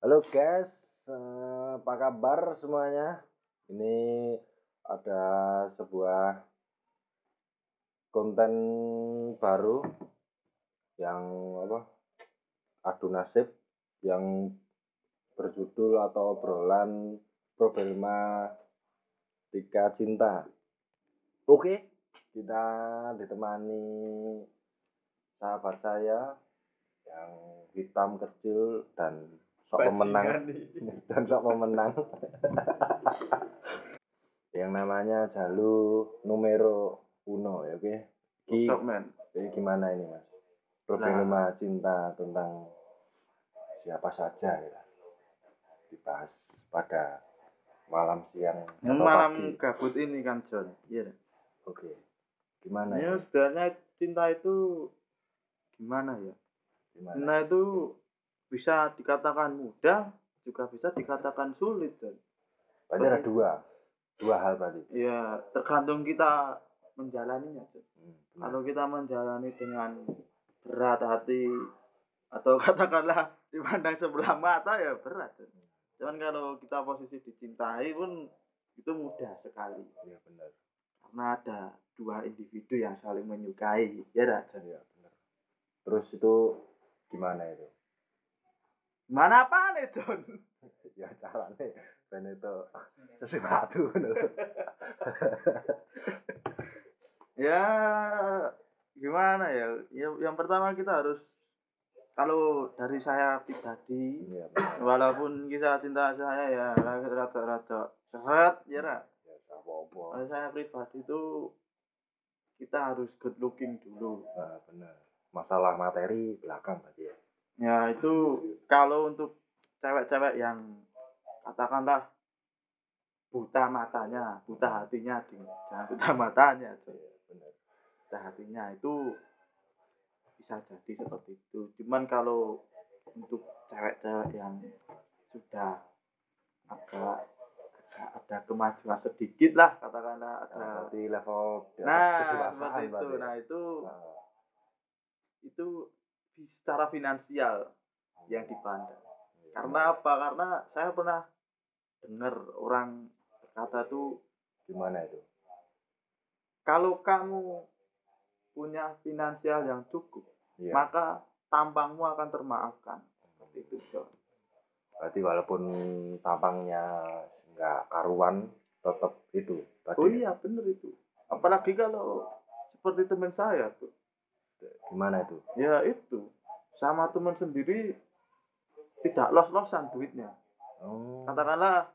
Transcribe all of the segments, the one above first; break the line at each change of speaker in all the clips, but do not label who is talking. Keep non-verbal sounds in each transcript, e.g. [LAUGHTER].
Halo guys, eh, apa kabar semuanya? Ini ada sebuah konten baru yang apa? Adu nasib yang berjudul atau obrolan problema Tika Cinta. Oke, kita ditemani sahabat saya yang hitam kecil dan sok pemenang. [LAUGHS] dan sok pemenang. [LAUGHS] Yang namanya Jalu numero uno ya oke? Ki,
man?
jadi gimana ini mas? Problema cinta tentang siapa saja ya. Dibahas pada malam siang atau
Malam
pagi.
gabut ini kan John. Iya.
oke gimana
Ya
ya
sebenarnya cinta itu gimana ya?
Gimana
Cinta itu bisa dikatakan mudah, juga bisa dikatakan sulit, John.
berarti ada dua dua hal berarti
Ya tergantung kita menjalaninya.
Hmm.
Kalau kita menjalani dengan berat hati atau [LAUGHS] katakanlah dipandang sebelah mata ya berat. John. Cuman kalau kita posisi dicintai pun itu mudah sekali.
iya benar
karena ada dua individu yang saling menyukai ya dah
iya benar terus itu gimana itu?
Mana apa nih John
ya caranya ben itu sesuatu [LAUGHS]
ya gimana ya? ya yang pertama kita harus kalau dari saya pribadi
benar.
walaupun kisah cinta saya ya rada-rada seret ya dah
ya
kalau saya pribadi itu kita harus good looking dulu.
Nah, benar masalah materi belakang berarti ya
ya itu kalau untuk cewek-cewek yang katakanlah buta matanya, buta hatinya, jangan buta [LAUGHS] matanya,
iya
buta hatinya itu bisa jadi seperti itu. Cuman kalau untuk cewek-cewek yang sudah agak, agak ada kemajuan sedikit lah, katakanlah
nah,
ada.
level di atas
Nah,
kedewasaan
seperti itu.
berarti ya?
Nah itu
Nah,
itu secara finansial yang dipandang.
iya.
Karena apa? Karena saya pernah dengar orang berkata tuh
gimana itu
kalau kamu punya finansial yang cukup,
iya
maka tampangmu akan termaafkan. Seperti itu, John.
berarti walaupun tampangnya nggak karuan tetap itu berarti
Oh iya, bener itu. Apalagi kalau seperti teman saya tuh.
Gimana itu
Ya itu. Sama teman sendiri tidak los-losan duitnya.
oh
Katakanlah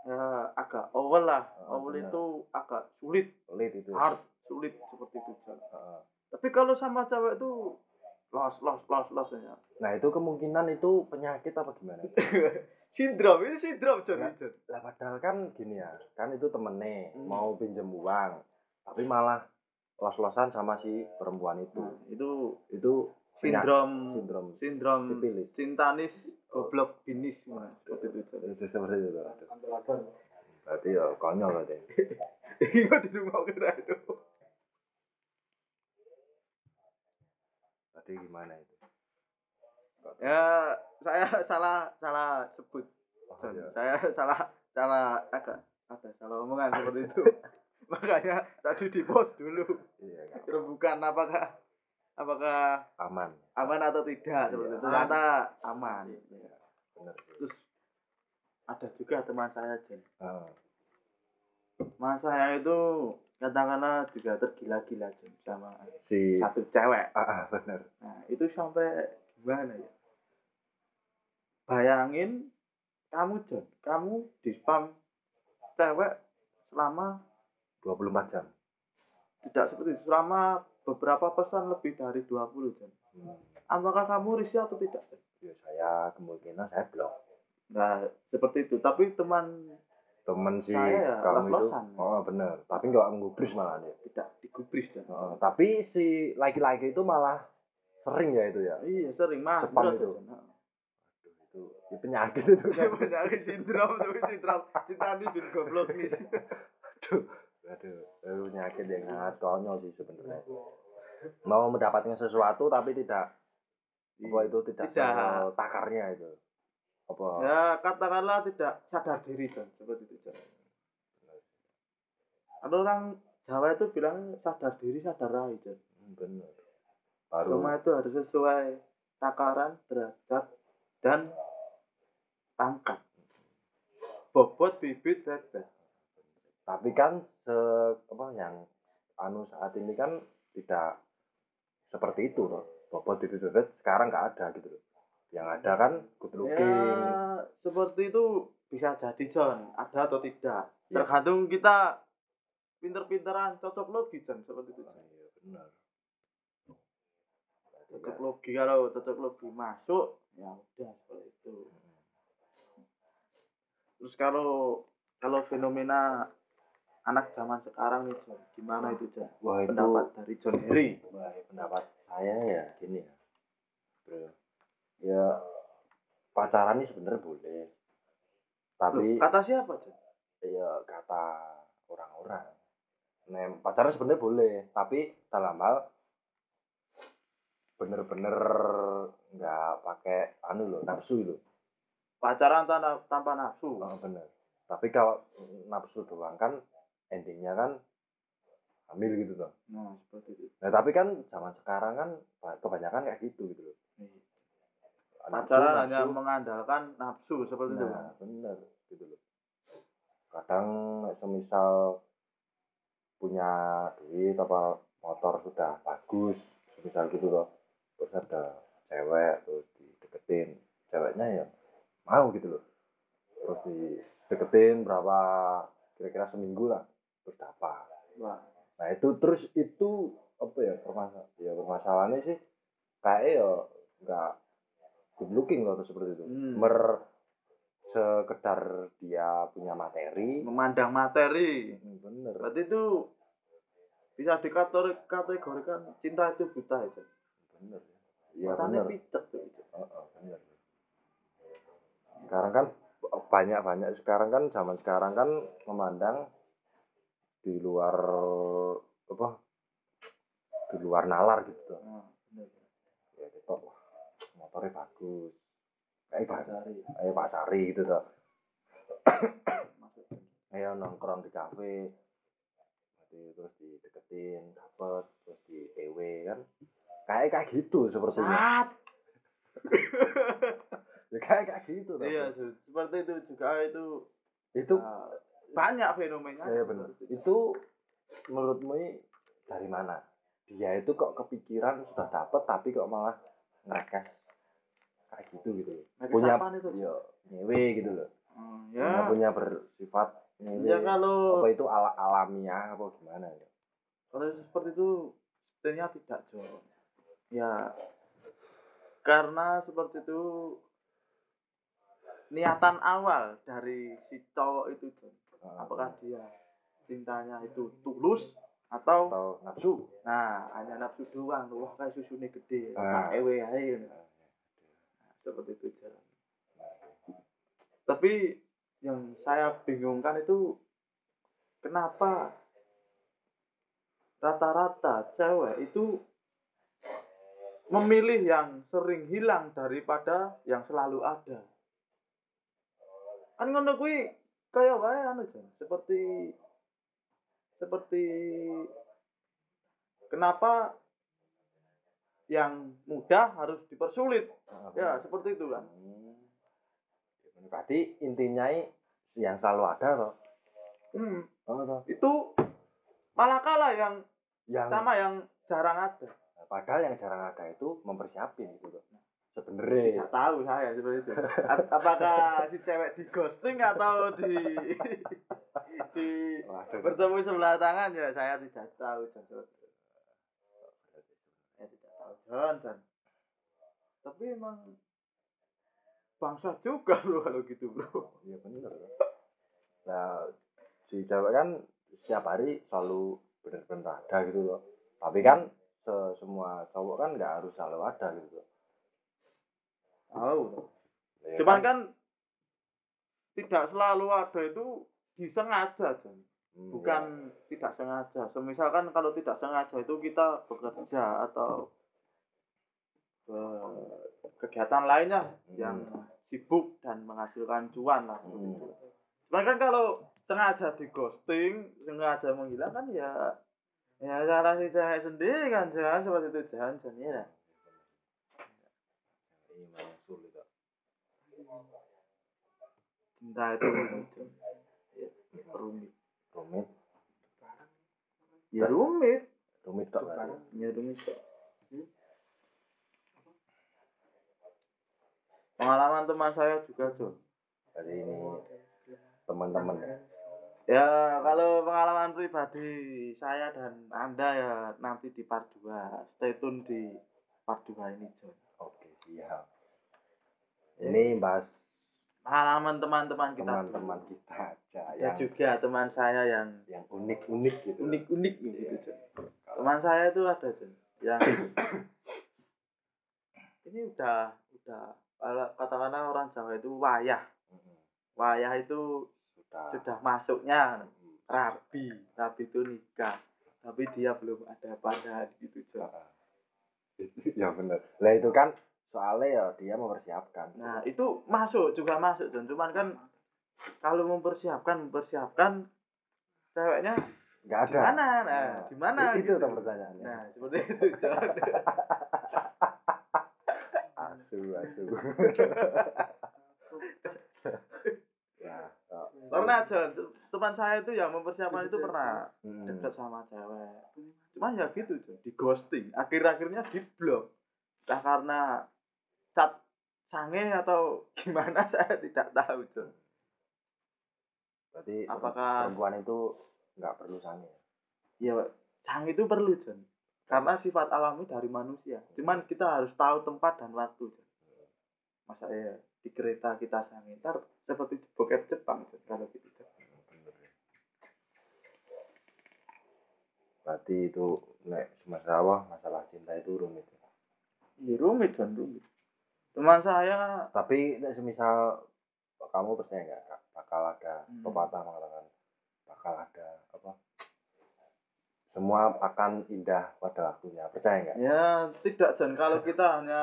ya agak awal lah.
Oh,
Awal
benar.
itu agak sulit,
sulit itu
hard, sulit seperti itu.
Heeh.
Tapi kalau sama cewek tuh los los los los ya.
nah itu kemungkinan itu penyakit apa gimana [LAUGHS]
sindrom ini sindrom.
Ya.
John.
lah padahal kan gini ya kan itu temennya
Hmm.
mau pinjem uang tapi malah los-losan sama si perempuan itu
Nah, itu
itu
sindrom
sindrom
sindrom
sipilis
cintanis goblok binis Mas. seperti itu.
Itu seperti itu berarti ya konyol berarti
Iya di rumah kita itu.
berarti gimana itu
Ya saya salah salah sebut.
oh, iya.
Saya salah salah agak ada salah omongan seperti itu. [LAUGHS] [LAUGHS] Makanya tadi di post dulu.
iya kan.
Rembukan apakah apakah
aman
aman atau tidak seperti itu.
Iya.
Ternyata aman.
Iya, benar sih
Terus ada juga teman saya Jen.
Heeh.
Teman saya itu katakanlah juga tergila-gila Jen sama
si
satu cewek.
ah, ah, benar
Nah itu sampai gimana ya? Bayangin kamu Jen, kamu di spam cewek selama
24 jam
tidak seperti itu, selama beberapa pesan lebih dari 20 Jen.
hmm.
Apakah kamu risih atau tidak?
Ya saya kemungkinan saya blok
Nah seperti itu. Tapi teman
temen si
Saya ya,
kamu itu oh bener tapi nggak menggubris malah dia
tidak digubris Jen.
Heeh, tapi si laki-laki itu malah sering ya itu ya
Iya sering mah.
Spam itu.
Nah.
Itu ya penyakit itu [LAUGHS]
penyakit sindrom tapi sindrom cinta ini bin goblok nih [LAUGHS]
aduh aduh itu penyakit yang sangat konyol sih sebenarnya. Mau mendapatkan sesuatu tapi tidak apa itu tidak,
Tidak.
takarnya itu. Apa?
Ya katakanlah tidak sadar diri John seperti itu ada orang Jawa itu bilang sadar diri sadar rai John
Hmm, bener. Baru
Semua itu harus sesuai takaran derajat dan pangkat bobot bibit bebek.
Tapi kan se apa yang anu saat ini kan tidak seperti itu loh bobot di bibit sekarang nggak ada gitu loh. Yang ada kan good looking.
Ya seperti itu bisa jadi John ada atau tidak?
Ya.
tergantung kita pinter-pinteran cocok logi John seperti itu
iya benar.
Cocok logi kalau cocok logi masuk ya udah seperti itu. Terus kalau kalau fenomena anak zaman sekarang nih John gimana itu John
wah itu
pendapat dari John Henry
wah, pendapat saya ya gini ya. Bro ya pacaran ini sebenarnya boleh. Tapi
Loh, kata siapa John
ya kata orang-orang. Nah, pacaran sebenarnya boleh tapi dalam hal bener-bener nggak pakai anu loh nafsu loh.
Pacaran tanpa, tanpa nafsu.
Oh, bener. Tapi kalau nafsu doang kan endingnya kan hamil gitu loh
nah seperti itu.
Nah tapi kan zaman sekarang kan kebanyakan kayak gitu gitu loh. Nafsu,
pacaran hanya mengandalkan nafsu seperti itu
nah bener gitu loh. Kadang semisal punya duit apa motor sudah bagus semisal gitu loh terus ada cewek terus dideketin ceweknya ya mau gitu loh. Terus dideketin berapa kira-kira seminggu lah dapat
Wah,
nah itu terus itu apa ya permasalahan ya permasalahannya sih kayak ya nggak good looking loh seperti itu.
Hmm.
mer sekedar dia punya materi.
Memandang materi.
Hmm, bener.
Berarti itu bisa dikategorikan cinta itu buta itu
bener. Iya
matanya
bener.
picet tuh itu
Heeh, bener. Sekarang kan banyak banyak sekarang kan zaman sekarang kan memandang di luar apa di luar nalar gitu
nah, bener.
ya. Kita wah motornya bagus. Kayak Pak
Pasari.
kayak Pak Sari gitu tuh. Ayo nongkrong di kafe. Terus dideketin dapet terus di TW kan. Kayak kayak gitu sepertinya. [LAUGHS] Ya kayak kayak gitu
iya seperti itu juga itu.
Itu
uh, banyak fenomena
ya benar. Itu menurutmu dari mana? Dia itu kok kepikiran sudah dapet tapi kok malah ngerekes kayak gitu gitu loh. Punya ya nyewe gitu loh.
Hmm,
punya
ya.
Punya bersifat nyewe.
Ya kalau
apa itu ala alamiah apa gimana ya?
Kalau seperti itu sebenarnya tidak John ya karena seperti itu niatan awal dari si cowok itu apakah dia cintanya itu tulus atau
atau nafsu?
Nah hanya nafsu doang. Wah kayak susunya gede.
Ah.
tak ewe aja Nah, seperti itu John tapi yang saya bingungkan itu kenapa rata-rata cewek itu memilih yang sering hilang daripada yang selalu ada. Kan ngono kuwi kaya wae anu Jan, seperti seperti kenapa yang mudah harus dipersulit.
Ah,
Ya,
benar.
seperti itu kan.
Hmm. Ya, berarti intinya yang selalu ada toh
Hmm,
oh, toh.
itu malah kalah yang
yang
sama yang jarang ada.
padahal yang jarang ada itu mempersiapin gitu loh sebenarnya
Tidak tahu saya seperti itu. Apakah si cewek di ghosting atau di [LAUGHS] di
Waduh.
bertemu sebelah tangan ya saya tidak tahu John. Saya tidak tahu John, John. Tapi emang bangsa juga bro kalau gitu bro.
Iya bener kan. Nah, si cewek kan setiap hari selalu bener-bener ada gitu loh. Tapi kan se- semua cowok kan nggak harus selalu ada gitu loh.
Tahu.
Ya
Cuman kan tidak selalu ada itu disengaja John.
Hmm,
bukan
ya.
tidak sengaja. Semisalkan kalau tidak sengaja itu kita bekerja atau kegiatan lainnya
Hmm.
yang sibuk dan menghasilkan cuan lah
Hmm.
Cuman kan kalau sengaja di ghosting, sengaja menghilang kan ya ya cara si cewek sendiri kan jangan seperti itu jangan jangan ya.
Sulit kok.
Cinta itu itu ya, rumit.
rumit
Ya rumit.
rumit berarti.
Ya rumit kok. Pengalaman teman saya juga John.
jadi ini teman-teman ya
Ya kalau pengalaman pribadi saya dan anda ya nanti di part 2 Stay tune di part 2 ini John.
Oke siap ini bahas
Pengalaman teman-teman kita.
teman-teman kita aja
Ya juga teman saya yang
yang unik-unik gitu
unik-unik gitu
Iya.
John.
Kalau-
Teman saya itu ada John yang [COUGHS] ini udah udah kalau katakanlah orang Jawa itu wayah. Wayah itu
sudah
sudah masuknya rabi, rabi itu nikah. Tapi dia belum ada pada gitu John.
Ya benar lah itu kan soalnya ya dia mempersiapkan
Nah, itu masuk juga masuk, John. Cuman kan kalau mempersiapkan, mempersiapkan ceweknya
nggak ada
gimana? Nah, gimana?
itu
gitu.
tuh pertanyaannya
Nah, seperti itu, [LAUGHS]
asu asu [LAUGHS] ya oh.
pernah, John. Teman saya itu yang mempersiapkan itu pernah dekat sama cewek. Cuman ya gitu, John. Di ghosting. Akhir-akhirnya di blok. Entah karena cat sange atau [LAUGHS] gimana saya tidak tahu, John.
berarti
Apakah-
perempuan itu nggak perlu sange
ya sang itu perlu John karena sifat alami dari manusia cuman kita harus tahu tempat dan waktu John. masa ya di kereta kita sang ntar seperti bokep Jepang John, kalau gitu.
Bener ya. Berarti itu nek masalah masalah cinta itu rumit ya.
Iya rumit John rumit teman saya
tapi nek semisal kamu percaya nggak bakal ada
Hmm.
pepatah mengatakan bakal ada apa semua akan indah pada waktunya percaya nggak
ya tidak John kalau kita hanya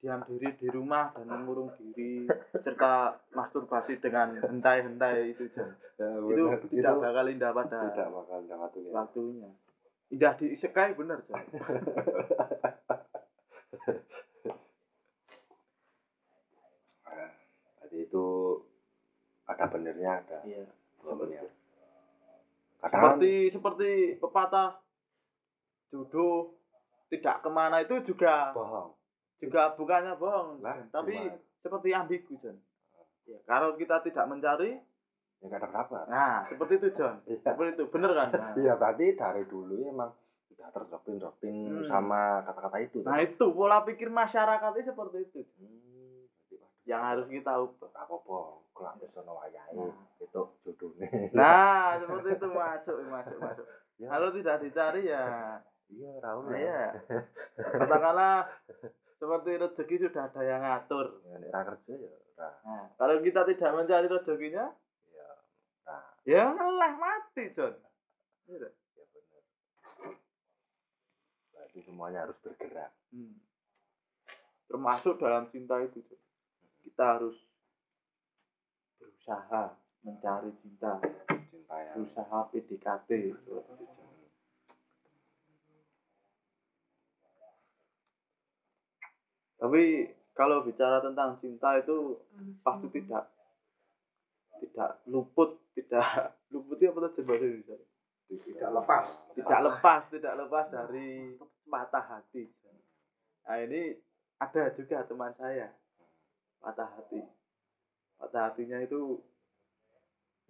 diam diri di rumah dan mengurung diri serta masturbasi dengan hentai-hentai itu John. itu tidak bakal indah pada
tidak bakal indah waktunya.
waktunya. Indah di isekai bener John.
Nah, jadi itu ada benernya ada
iya.
benernya kadang
seperti seperti pepatah jodoh tidak ke mana itu juga
bohong
juga bukannya bohong
Lah,
tapi
gimana?
seperti ambigu John ya, kalau kita tidak mencari
ya nggak ada kabar.
Nah seperti itu John [LAUGHS]
Iya.
seperti itu. Bener kan? Nah, [LAUGHS]
iya berarti dari dulu emang sudah terdoktrin doktrin
Hmm.
sama kata-kata itu
nah itu pola pikir masyarakat itu seperti itu
Hmm,
yang harus kita ubah.
Gak apa-apa kelak wis ono wayahe
Nah.
itu judulnya.
Nah [LAUGHS] seperti itu. Masuk masuk masuk.
Ya.
kalau tidak dicari ya.
Iya Raul
nah, ya. katakanlah seperti rezeki sudah ada yang ngatur
ya ra kerja ya
Nah, kalau kita tidak mencari rezekinya,
ya nah
ya ngelah mati, John. Gitu.
ya benar berarti semuanya harus bergerak
Hmm. Termasuk dalam cinta itu, John. Kita harus berusaha mencari cinta,
cinta yang
berusaha PDKT. seperti itu, John. Tapi kalau bicara tentang cinta itu pasti tidak tidak luput, tidak [LAUGHS] luput itu apa tuh bahasa Indonesia?
tidak lepas.
Tidak lepas tidak lepas dari patah hati. Nah ini ada juga teman saya patah hati. Patah hatinya itu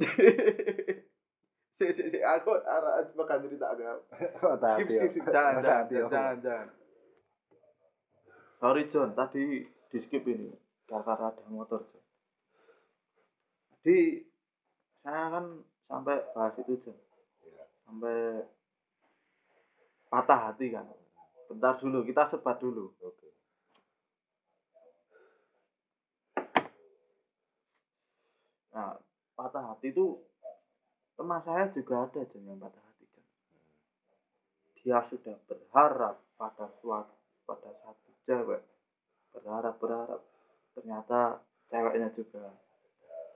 [LAUGHS] si, si, si, aku arah bakal cerita agak skip skip jangan jangan jangan jangan jangan sorry John. Tadi di skip ini karena ada motor John. Jadi saya kan sampai bahas itu John. Sampai patah hati kan. Bentar dulu kita sebat dulu.
Oke.
Nah patah hati itu teman saya juga ada Jen, yang patah hati Jen. dia sudah berharap pada suatu pada satu cewek berharap berharap ternyata ceweknya juga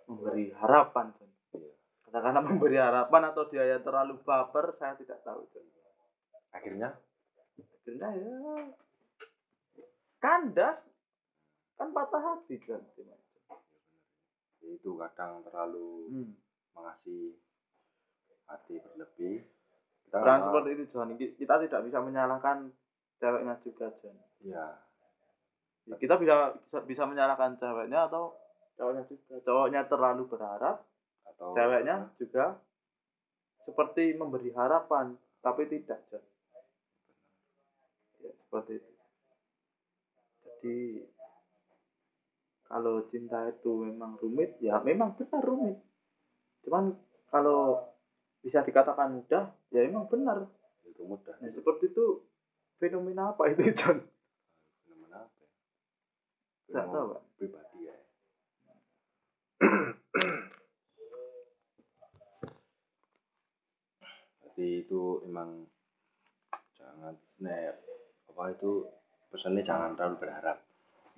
memberi harapan Jon.
Iya.
katakanlah memberi harapan atau dia yang terlalu baper saya tidak tahu
akhirnya
akhirnya ya kandas kan patah hati kan
itu kadang terlalu
hmm.
mengasih hati berlebih kita nggak-
seperti itu John kita tidak bisa menyalahkan ceweknya juga John
ya
Ya, kita bisa bisa, bisa menyalahkan ceweknya atau cowoknya juga. cowoknya terlalu berharap
atau
ceweknya juga seperti memberi harapan tapi tidak John ya, seperti itu. Jadi kalau cinta itu memang rumit ya memang benar rumit. Cuman kalau bisa dikatakan mudah ya memang benar.
Itu mudah.
Nah, seperti itu fenomena apa itu [LAUGHS] John?
Fenomena apa ya?
Nggak tahu, Pak.
pribadi ya. Jadi itu emang jangan nek apa itu pesannya jangan terlalu berharap.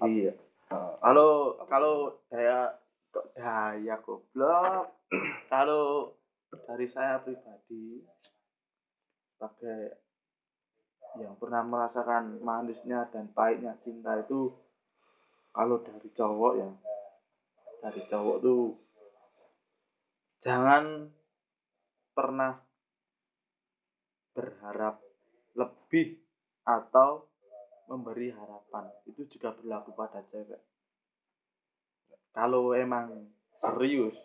Iya. Kalau kalau daya kok daya goblok [CLEARS THROAT] kalau dari saya pribadi sebagai yang pernah merasakan manisnya dan pahitnya cinta itu kalau dari cowok ya dari cowok tuh jangan pernah berharap lebih atau memberi harapan. Itu juga berlaku pada cewek. Kalau emang serius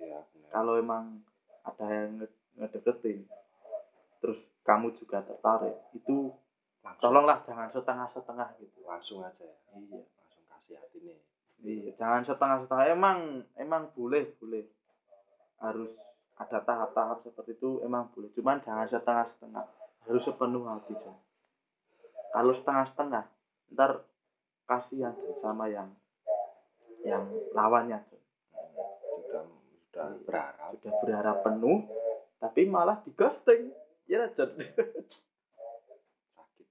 iya
kalau emang ada yang nge- ngedeketin terus kamu juga tertarik itu
langsung
tolonglah jangan setengah-setengah gitu
langsung aja ya.
iya
langsung kasih hati nih
iya jangan setengah-setengah emang emang boleh boleh harus ada tahap-tahap seperti itu emang boleh cuman jangan setengah-setengah harus sepenuh hati Jon. kalau setengah-setengah ntar kasihan sama yang yang lawannya Jon.
sudah sudah
Iya.
berharap
sudah berharap penuh tapi malah di ghosting ya Jon.
sakit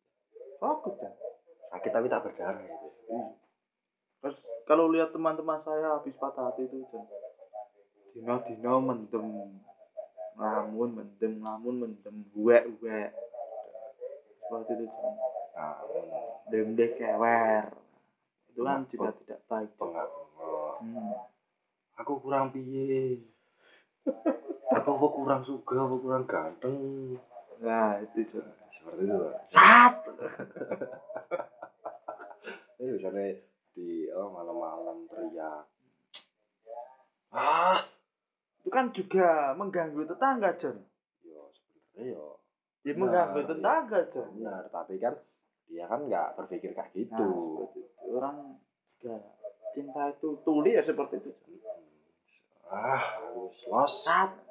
fokus Jon.
sakit tapi tak berdarah gitu
Iya. Terus kalau lihat teman-teman saya habis patah hati itu Jon. Dino-dino mendem ngamun mendem ngamun mendem gue gue seperti itu Jon.
nah
dem deh kewer itu kan juga tidak baik
bengak
Hmm.
aku kurang piye [LAUGHS] apa kurang suka apa kurang ganteng?
Nah itu Jon.
seperti itu Pak.
Sat! [LAUGHS]
ini misalnya di oh, malam-malam teriak. Ah!
Itu kan juga mengganggu tetangga Jon.
Yo sebenarnya yo.
Ya
Nah,
mengganggu tetangga Jon.
Benar tapi kan dia kan nggak berpikir kayak
nah,
gitu.
itu. orang juga cinta itu tuli ya seperti itu
ah los.
Sat!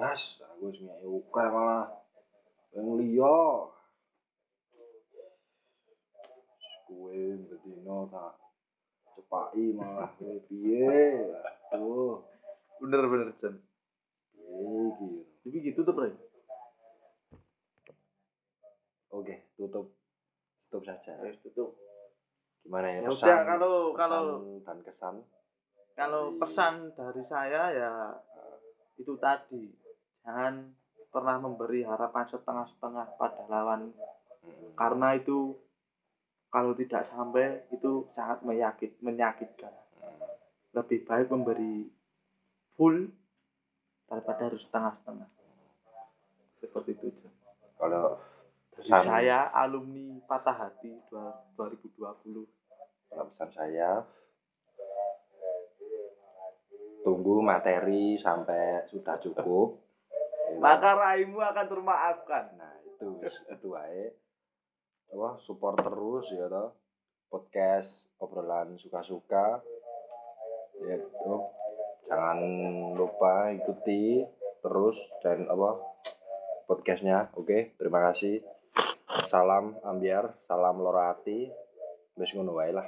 Gas aku wis ngeki uke malah. Yang liya. Kue bedino tak cepaki malah kowe piye? Aduh.
Bener-bener Jon
piye iki?
Tapi gitu tuh Bray
oke tutup. Tutup saja.
Harus tutup.
Gimana ya
ya
pesan?
udah kalau
pesan
kalau
dan kesan.
kalau
dari-
pesan dari saya ya itu tadi jangan pernah memberi harapan setengah-setengah pada lawan.
Mm,
karena itu kalau tidak sampai itu sangat menyakit menyakitkan.
Mm.
lebih baik memberi full daripada harus setengah-setengah. Seperti itu
kalau pesan
saya alumni patah hati dua- 2020
kalau pesan saya tunggu materi sampai sudah cukup
maka raimu akan termaafkan.
Nah itu itu wae. Wah support terus ya toh. Podcast obrolan suka-suka. Ya tuh jangan lupa ikuti terus dan apa podcastnya. Oke terima kasih. Salam ambiar salam lorati wis ngono wae lah.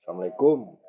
Assalamualaikum